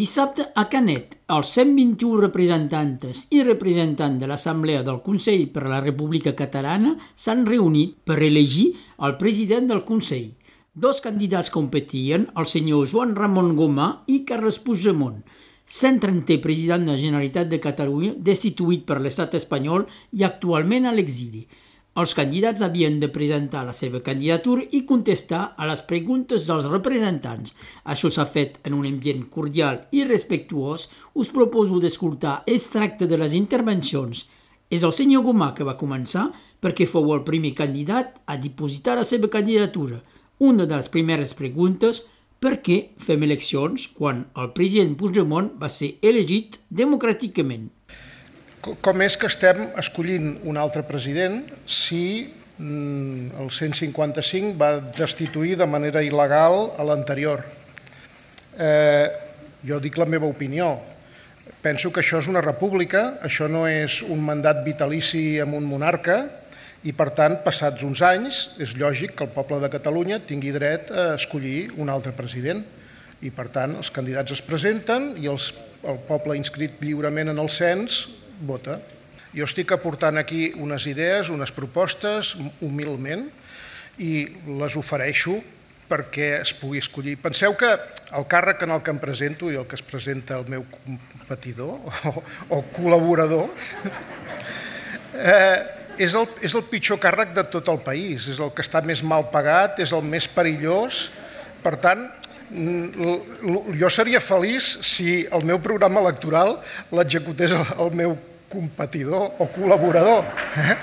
Dissabte a Canet, els 121 representantes i representants de l'Assemblea del Consell per a la República Catalana s'han reunit per elegir el president del Consell. Dos candidats competien, el senyor Joan Ramon Gomà i Carles Puigdemont, 130 president de la Generalitat de Catalunya destituït per l'estat espanyol i actualment a l'exili. Els candidats havien de presentar la seva candidatura i contestar a les preguntes dels representants. Això s'ha fet en un ambient cordial i respectuós. Us proposo d'escoltar extracte de les intervencions. És el senyor Gomà que va començar perquè fou el primer candidat a dipositar la seva candidatura. Una de les primeres preguntes per què fem eleccions quan el president Puigdemont va ser elegit democràticament? Com és que estem escollint un altre president si mm, el 155 va destituir de manera il·legal a l'anterior? Eh, jo dic la meva opinió. Penso que això és una república, això no és un mandat vitalici amb un monarca i, per tant, passats uns anys, és lògic que el poble de Catalunya tingui dret a escollir un altre president. I, per tant, els candidats es presenten i els, el poble inscrit lliurement en el cens vota. Jo estic aportant aquí unes idees, unes propostes, humilment, i les ofereixo perquè es pugui escollir. Penseu que el càrrec en el que em presento i el que es presenta el meu competidor o, o col·laborador eh, és, el, és el pitjor càrrec de tot el país, és el que està més mal pagat, és el més perillós. Per tant, jo seria feliç si el meu programa electoral l'executés el meu competidor o col·laborador. Eh?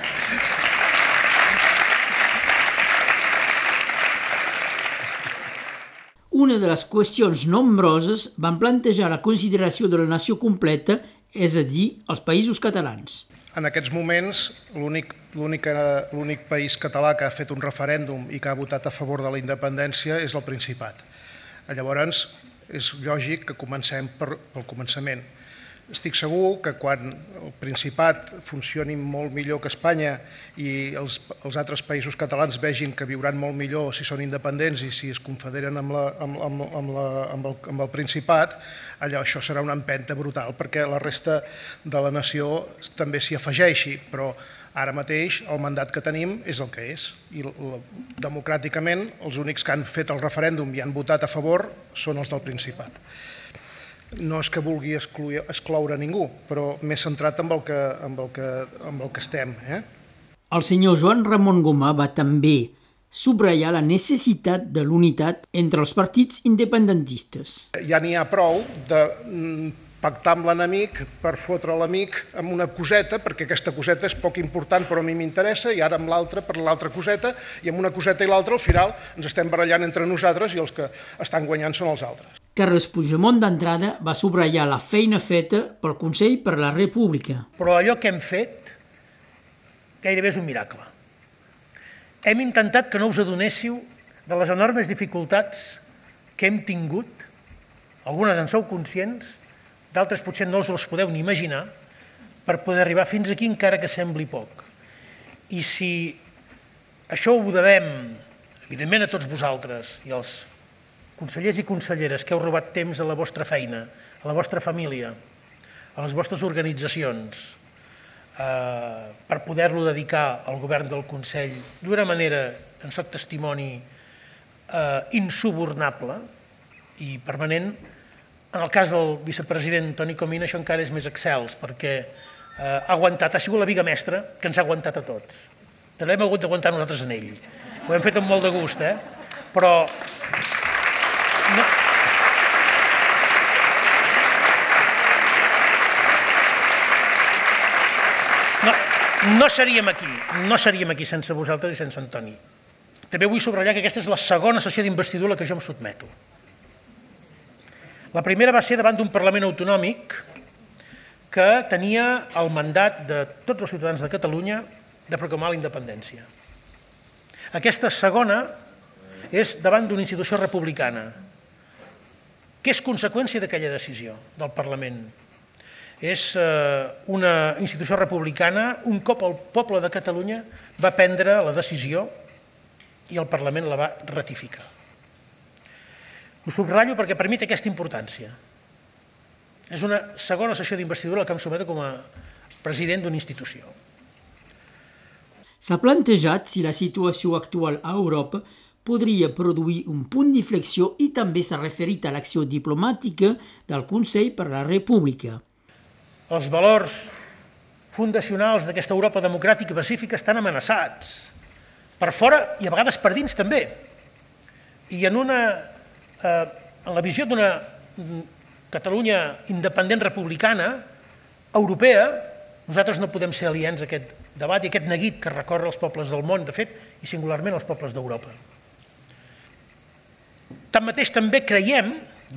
Una de les qüestions nombroses van plantejar la consideració de la nació completa, és a dir, els països catalans. En aquests moments, l'únic país català que ha fet un referèndum i que ha votat a favor de la independència és el Principat. Llavors, és lògic que comencem per, pel començament. Estic segur que quan el Principat funcioni molt millor que Espanya i els, els altres països catalans vegin que viuran molt millor si són independents i si es confederen amb, la, amb, amb, amb, la, amb, el, amb el Principat, allò això serà una empenta brutal perquè la resta de la nació també s'hi afegeixi, però ara mateix el mandat que tenim és el que és. I democràticament els únics que han fet el referèndum i han votat a favor són els del Principat no és que vulgui excluir, excloure ningú, però més centrat amb el que, amb el que, amb el que estem. Eh? El senyor Joan Ramon Gomà va també subratllar la necessitat de l'unitat entre els partits independentistes. Ja n'hi ha prou de mm, pactar amb l'enemic per fotre l'amic amb una coseta, perquè aquesta coseta és poc important però a mi m'interessa, i ara amb l'altra per l'altra coseta, i amb una coseta i l'altra al final ens estem barallant entre nosaltres i els que estan guanyant són els altres. Carles Puigdemont d'entrada va subratllar la feina feta pel Consell per la República. Però allò que hem fet gairebé és un miracle. Hem intentat que no us adonéssiu de les enormes dificultats que hem tingut, algunes en sou conscients, d'altres potser no us les podeu ni imaginar, per poder arribar fins aquí encara que sembli poc. I si això ho devem, evidentment, a tots vosaltres i als consellers i conselleres que heu robat temps a la vostra feina, a la vostra família, a les vostres organitzacions, eh, per poder-lo dedicar al govern del Consell d'una manera, en soc testimoni, eh, insubornable i permanent. En el cas del vicepresident Toni Comín això encara és més excels, perquè eh, ha aguantat, ha sigut la viga mestra que ens ha aguantat a tots. També hem hagut d'aguantar nosaltres en ell. Ho hem fet amb molt de gust, eh? però no, no, no seríem aquí, no seríem aquí sense vosaltres i sense Antoni. També vull subratllar que aquesta és la segona sessió d'investidura que jo em sotmeto. La primera va ser davant d'un Parlament autonòmic que tenia el mandat de tots els ciutadans de Catalunya de proclamar la independència. Aquesta segona és davant d'una institució republicana, què és conseqüència d'aquella decisió del Parlament? És eh, una institució republicana, un cop el poble de Catalunya va prendre la decisió i el Parlament la va ratificar. Ho subratllo perquè per mi té aquesta importància. És una segona sessió d'investidura que em someto com a president d'una institució. S'ha plantejat si la situació actual a Europa podria produir un punt d'inflexió i també s'ha referit a l'acció diplomàtica del Consell per la República. Els valors fundacionals d'aquesta Europa democràtica i pacífica estan amenaçats, per fora i a vegades per dins també. I en, una, eh, en la visió d'una Catalunya independent republicana, europea, nosaltres no podem ser aliens a aquest debat i aquest neguit que recorre els pobles del món, de fet, i singularment els pobles d'Europa. Tanmateix també creiem,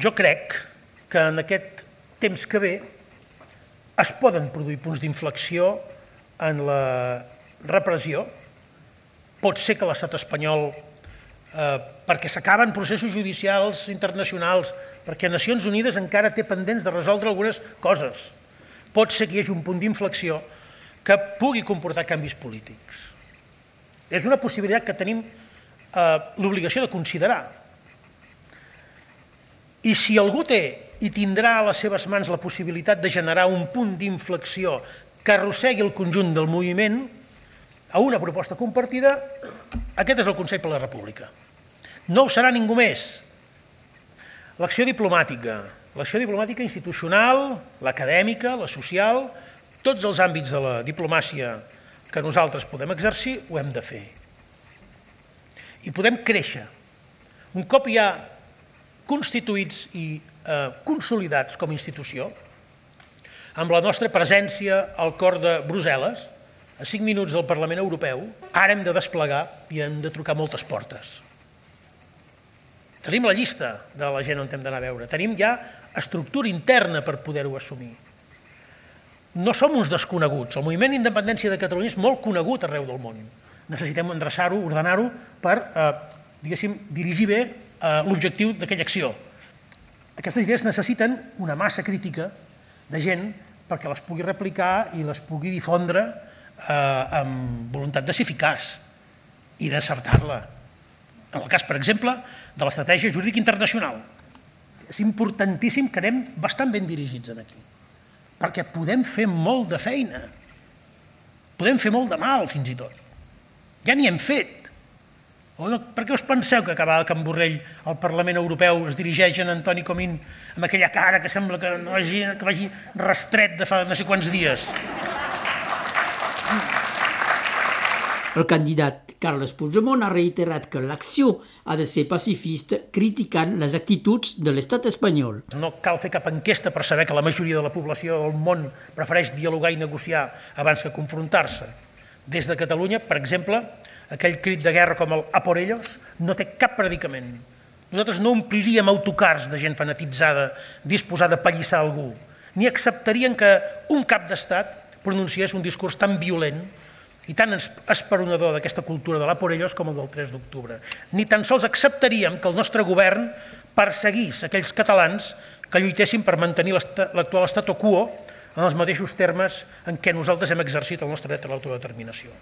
jo crec, que en aquest temps que ve es poden produir punts d'inflexió en la repressió. Pot ser que l'estat espanyol, eh, perquè s'acaben processos judicials internacionals, perquè Nacions Unides encara té pendents de resoldre algunes coses. Pot ser que hi hagi un punt d'inflexió que pugui comportar canvis polítics. És una possibilitat que tenim eh, l'obligació de considerar. I si algú té i tindrà a les seves mans la possibilitat de generar un punt d'inflexió que arrossegui el conjunt del moviment a una proposta compartida, aquest és el Consell per la República. No ho serà ningú més. L'acció diplomàtica, l'acció diplomàtica institucional, l'acadèmica, la social, tots els àmbits de la diplomàcia que nosaltres podem exercir, ho hem de fer. I podem créixer. Un cop hi ha constituïts i eh, consolidats com a institució, amb la nostra presència al cor de Brussel·les, a 5 minuts del Parlament Europeu, ara hem de desplegar i hem de trucar moltes portes. Tenim la llista de la gent on hem d'anar a veure, tenim ja estructura interna per poder-ho assumir. No som uns desconeguts, el moviment d'independència de Catalunya és molt conegut arreu del món. Necessitem endreçar-ho, ordenar-ho per, eh, diguéssim, dirigir bé eh, l'objectiu d'aquella acció. Aquestes idees necessiten una massa crítica de gent perquè les pugui replicar i les pugui difondre eh, amb voluntat de ser eficaç i d'acertar-la. En el cas, per exemple, de l'estratègia jurídica internacional. És importantíssim que anem bastant ben dirigits en aquí, perquè podem fer molt de feina, podem fer molt de mal, fins i tot. Ja n'hi hem fet. Per què us penseu que acabar el Can Borrell al Parlament Europeu es dirigeix en Antoni Comín amb aquella cara que sembla que, no hagi, que vagi rastret de fa no sé quants dies? El candidat Carles Puigdemont ha reiterat que l'acció ha de ser pacifista criticant les actituds de l'estat espanyol. No cal fer cap enquesta per saber que la majoria de la població del món prefereix dialogar i negociar abans que confrontar-se. Des de Catalunya, per exemple, aquell crit de guerra com el a por ellos no té cap predicament. Nosaltres no ompliríem autocars de gent fanatitzada disposada a pallissar algú, ni acceptarien que un cap d'estat pronunciés un discurs tan violent i tan esperonador d'aquesta cultura de la por ellos com el del 3 d'octubre. Ni tan sols acceptaríem que el nostre govern perseguís aquells catalans que lluitessin per mantenir l'actual estat quo en els mateixos termes en què nosaltres hem exercit el nostre dret a l'autodeterminació.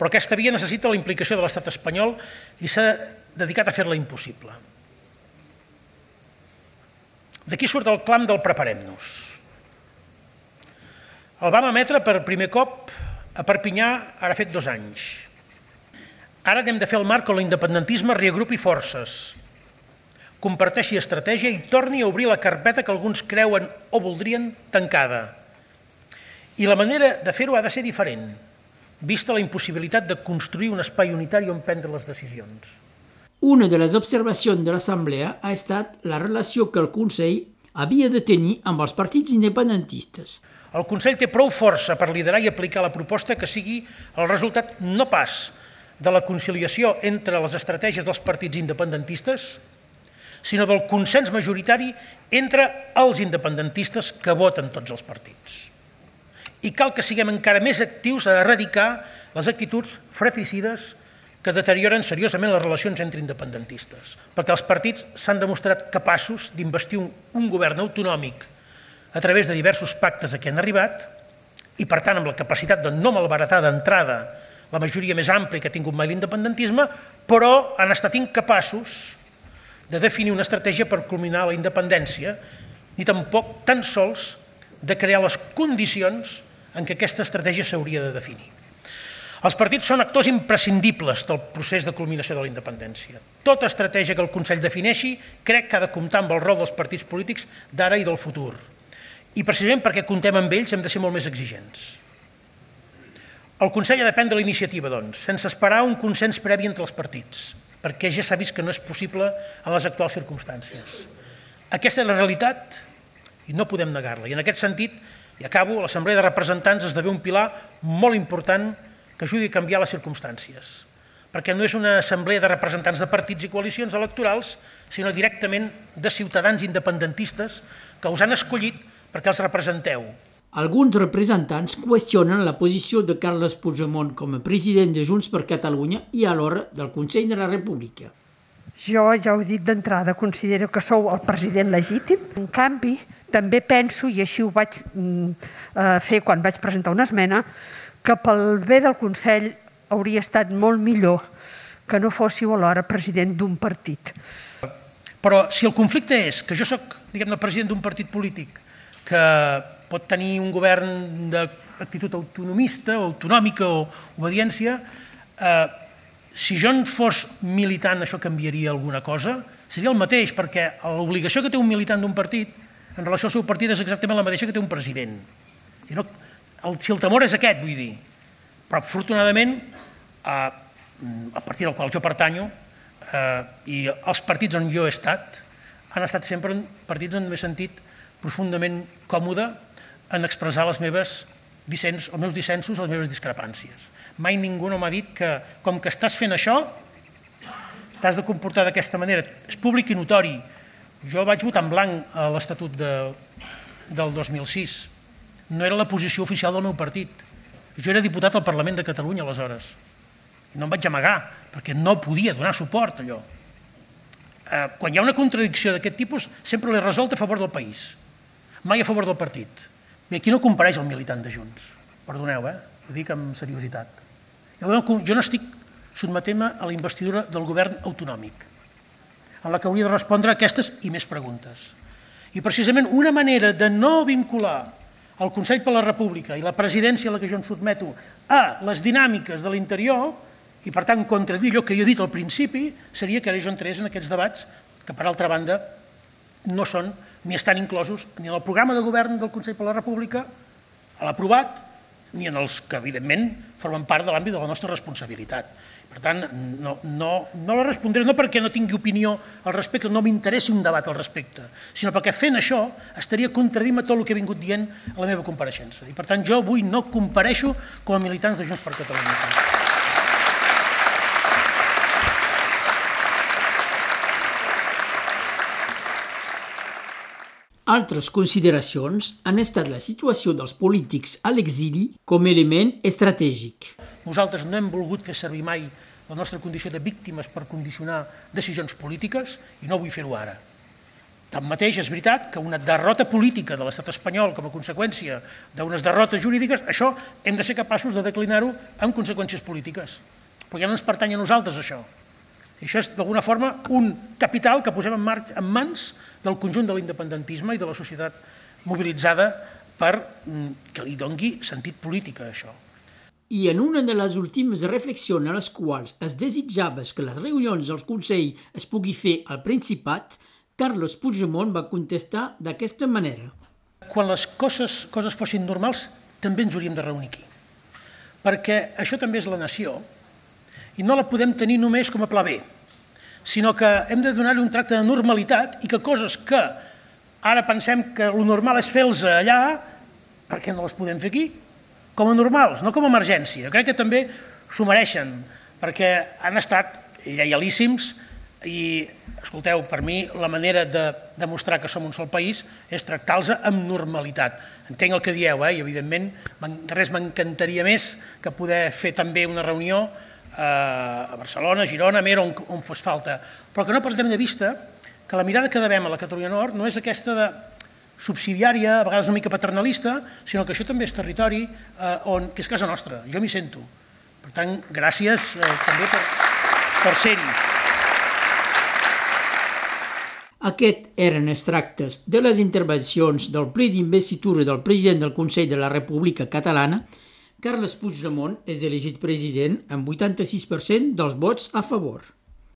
Però aquesta via necessita la implicació de l'estat espanyol i s'ha dedicat a fer-la impossible. D'aquí surt el clam del preparem-nos. El vam emetre per primer cop a Perpinyà ara fet dos anys. Ara hem de fer el marc on l'independentisme reagrupi forces, comparteixi estratègia i torni a obrir la carpeta que alguns creuen o voldrien tancada. I la manera de fer-ho ha de ser diferent, vista la impossibilitat de construir un espai unitari on prendre les decisions. Una de les observacions de l'Assemblea ha estat la relació que el Consell havia de tenir amb els partits independentistes. El Consell té prou força per liderar i aplicar la proposta que sigui el resultat no pas de la conciliació entre les estratègies dels partits independentistes, sinó del consens majoritari entre els independentistes que voten tots els partits. I cal que siguem encara més actius a erradicar les actituds fratricides que deterioren seriosament les relacions entre independentistes, perquè els partits s'han demostrat capaços d'investir un, govern autonòmic a través de diversos pactes a què han arribat i, per tant, amb la capacitat de no malbaratar d'entrada la majoria més àmplia que ha tingut mai l'independentisme, però han estat incapaços de definir una estratègia per culminar la independència ni tampoc tan sols de crear les condicions en què aquesta estratègia s'hauria de definir. Els partits són actors imprescindibles del procés de culminació de la independència. Tota estratègia que el Consell defineixi crec que ha de comptar amb el rol dels partits polítics d'ara i del futur. I precisament perquè contem amb ells hem de ser molt més exigents. El Consell ha de prendre l'iniciativa, doncs, sense esperar un consens previ entre els partits, perquè ja s'ha vist que no és possible en les actuals circumstàncies. Aquesta és la realitat i no podem negar-la. I en aquest sentit, i acabo, l'Assemblea de Representants esdevé un pilar molt important que ajudi a canviar les circumstàncies, perquè no és una assemblea de representants de partits i coalicions electorals, sinó directament de ciutadans independentistes que us han escollit perquè els representeu. Alguns representants qüestionen la posició de Carles Puigdemont com a president de Junts per Catalunya i alhora del Consell de la República. Jo ja ho he dit d'entrada, considero que sou el president legítim. En canvi, també penso, i així ho vaig mm, eh, fer quan vaig presentar una esmena, que pel bé del Consell hauria estat molt millor que no fóssiu alhora president d'un partit. Però si el conflicte és que jo sóc, diguem-ne, president d'un partit polític que pot tenir un govern d'actitud autonomista o autonòmica o obediència, eh, si jo en fos militant això canviaria alguna cosa? Seria el mateix, perquè l'obligació que té un militant d'un partit en relació al seu partit és exactament la mateixa que té un president. Si, no, el, si el temor és aquest, vull dir. Però, afortunadament, eh, a partir del qual jo pertanyo, eh, i els partits on jo he estat, han estat sempre partits on m'he sentit profundament còmode en expressar les meves dissens, els meus dissensos, les meves discrepàncies. Mai ningú no m'ha dit que, com que estàs fent això, t'has de comportar d'aquesta manera. És públic i notori. Jo vaig votar en blanc a l'Estatut de, del 2006. No era la posició oficial del meu partit. Jo era diputat al Parlament de Catalunya aleshores. No em vaig amagar, perquè no podia donar suport a allò. Eh, quan hi ha una contradicció d'aquest tipus, sempre l'he resolt a favor del país, mai a favor del partit. Bé, aquí no compareix el militant de Junts. Perdoneu, eh? Ho dic amb seriositat. Jo no estic sotmetent-me a la investidura del govern autonòmic, en la que hauria de respondre aquestes i més preguntes. I precisament una manera de no vincular el Consell per la República i la presidència a la que jo em sotmeto a les dinàmiques de l'interior i, per tant, contradir allò que jo he dit al principi, seria que ara jo entrés en aquests debats que, per altra banda, no són ni estan inclosos ni en el programa de govern del Consell per la República, a l'aprovat, ni en els que, evidentment, formen part de l'àmbit de la nostra responsabilitat. Per tant, no, no, no la respondré no perquè no tingui opinió al respecte, no m'interessi un debat al respecte, sinó perquè fent això estaria contradint tot el que he vingut dient a la meva compareixença. I per tant, jo avui no compareixo com a militants de Junts per Catalunya. Altres consideracions han estat la situació dels polítics a l'exili com a element estratègic. Nosaltres no hem volgut fer servir mai la nostra condició de víctimes per condicionar decisions polítiques i no vull fer-ho ara. Tanmateix, és veritat que una derrota política de l'estat espanyol com a conseqüència d'unes derrotes jurídiques, això hem de ser capaços de declinar-ho amb conseqüències polítiques, perquè no ens pertany a nosaltres això. I això és d'alguna forma un capital que posem en, mar en mans del conjunt de l'independentisme i de la societat mobilitzada per mm, que li dongui sentit polític a això. I en una de les últimes reflexions a les quals es desitjava que les reunions del Consell es pugui fer al Principat, Carlos Puigdemont va contestar d'aquesta manera. Quan les coses, coses fossin normals, també ens hauríem de reunir aquí. Perquè això també és la nació i no la podem tenir només com a pla B, sinó que hem de donar-li un tracte de normalitat i que coses que ara pensem que el normal és fer-los allà, per què no les podem fer aquí? Com a normals, no com a emergència. Crec que també s'ho mereixen, perquè han estat lleialíssims i, escolteu, per mi la manera de demostrar que som un sol país és tractar-los amb normalitat. Entenc el que dieu, eh? i evidentment res m'encantaria més que poder fer també una reunió a Barcelona, Girona, Mera, on, on fos falta. Però que no perdem de vista que la mirada que devem a la Catalunya Nord no és aquesta de subsidiària, a vegades una mica paternalista, sinó que això també és territori eh, on, que és casa nostra. Jo m'hi sento. Per tant, gràcies eh, també per, per ser-hi. Aquest eren els tractes de les intervencions del ple d'investitura del president del Consell de la República Catalana. Carles Puigdemont és elegit president amb 86% dels vots a favor.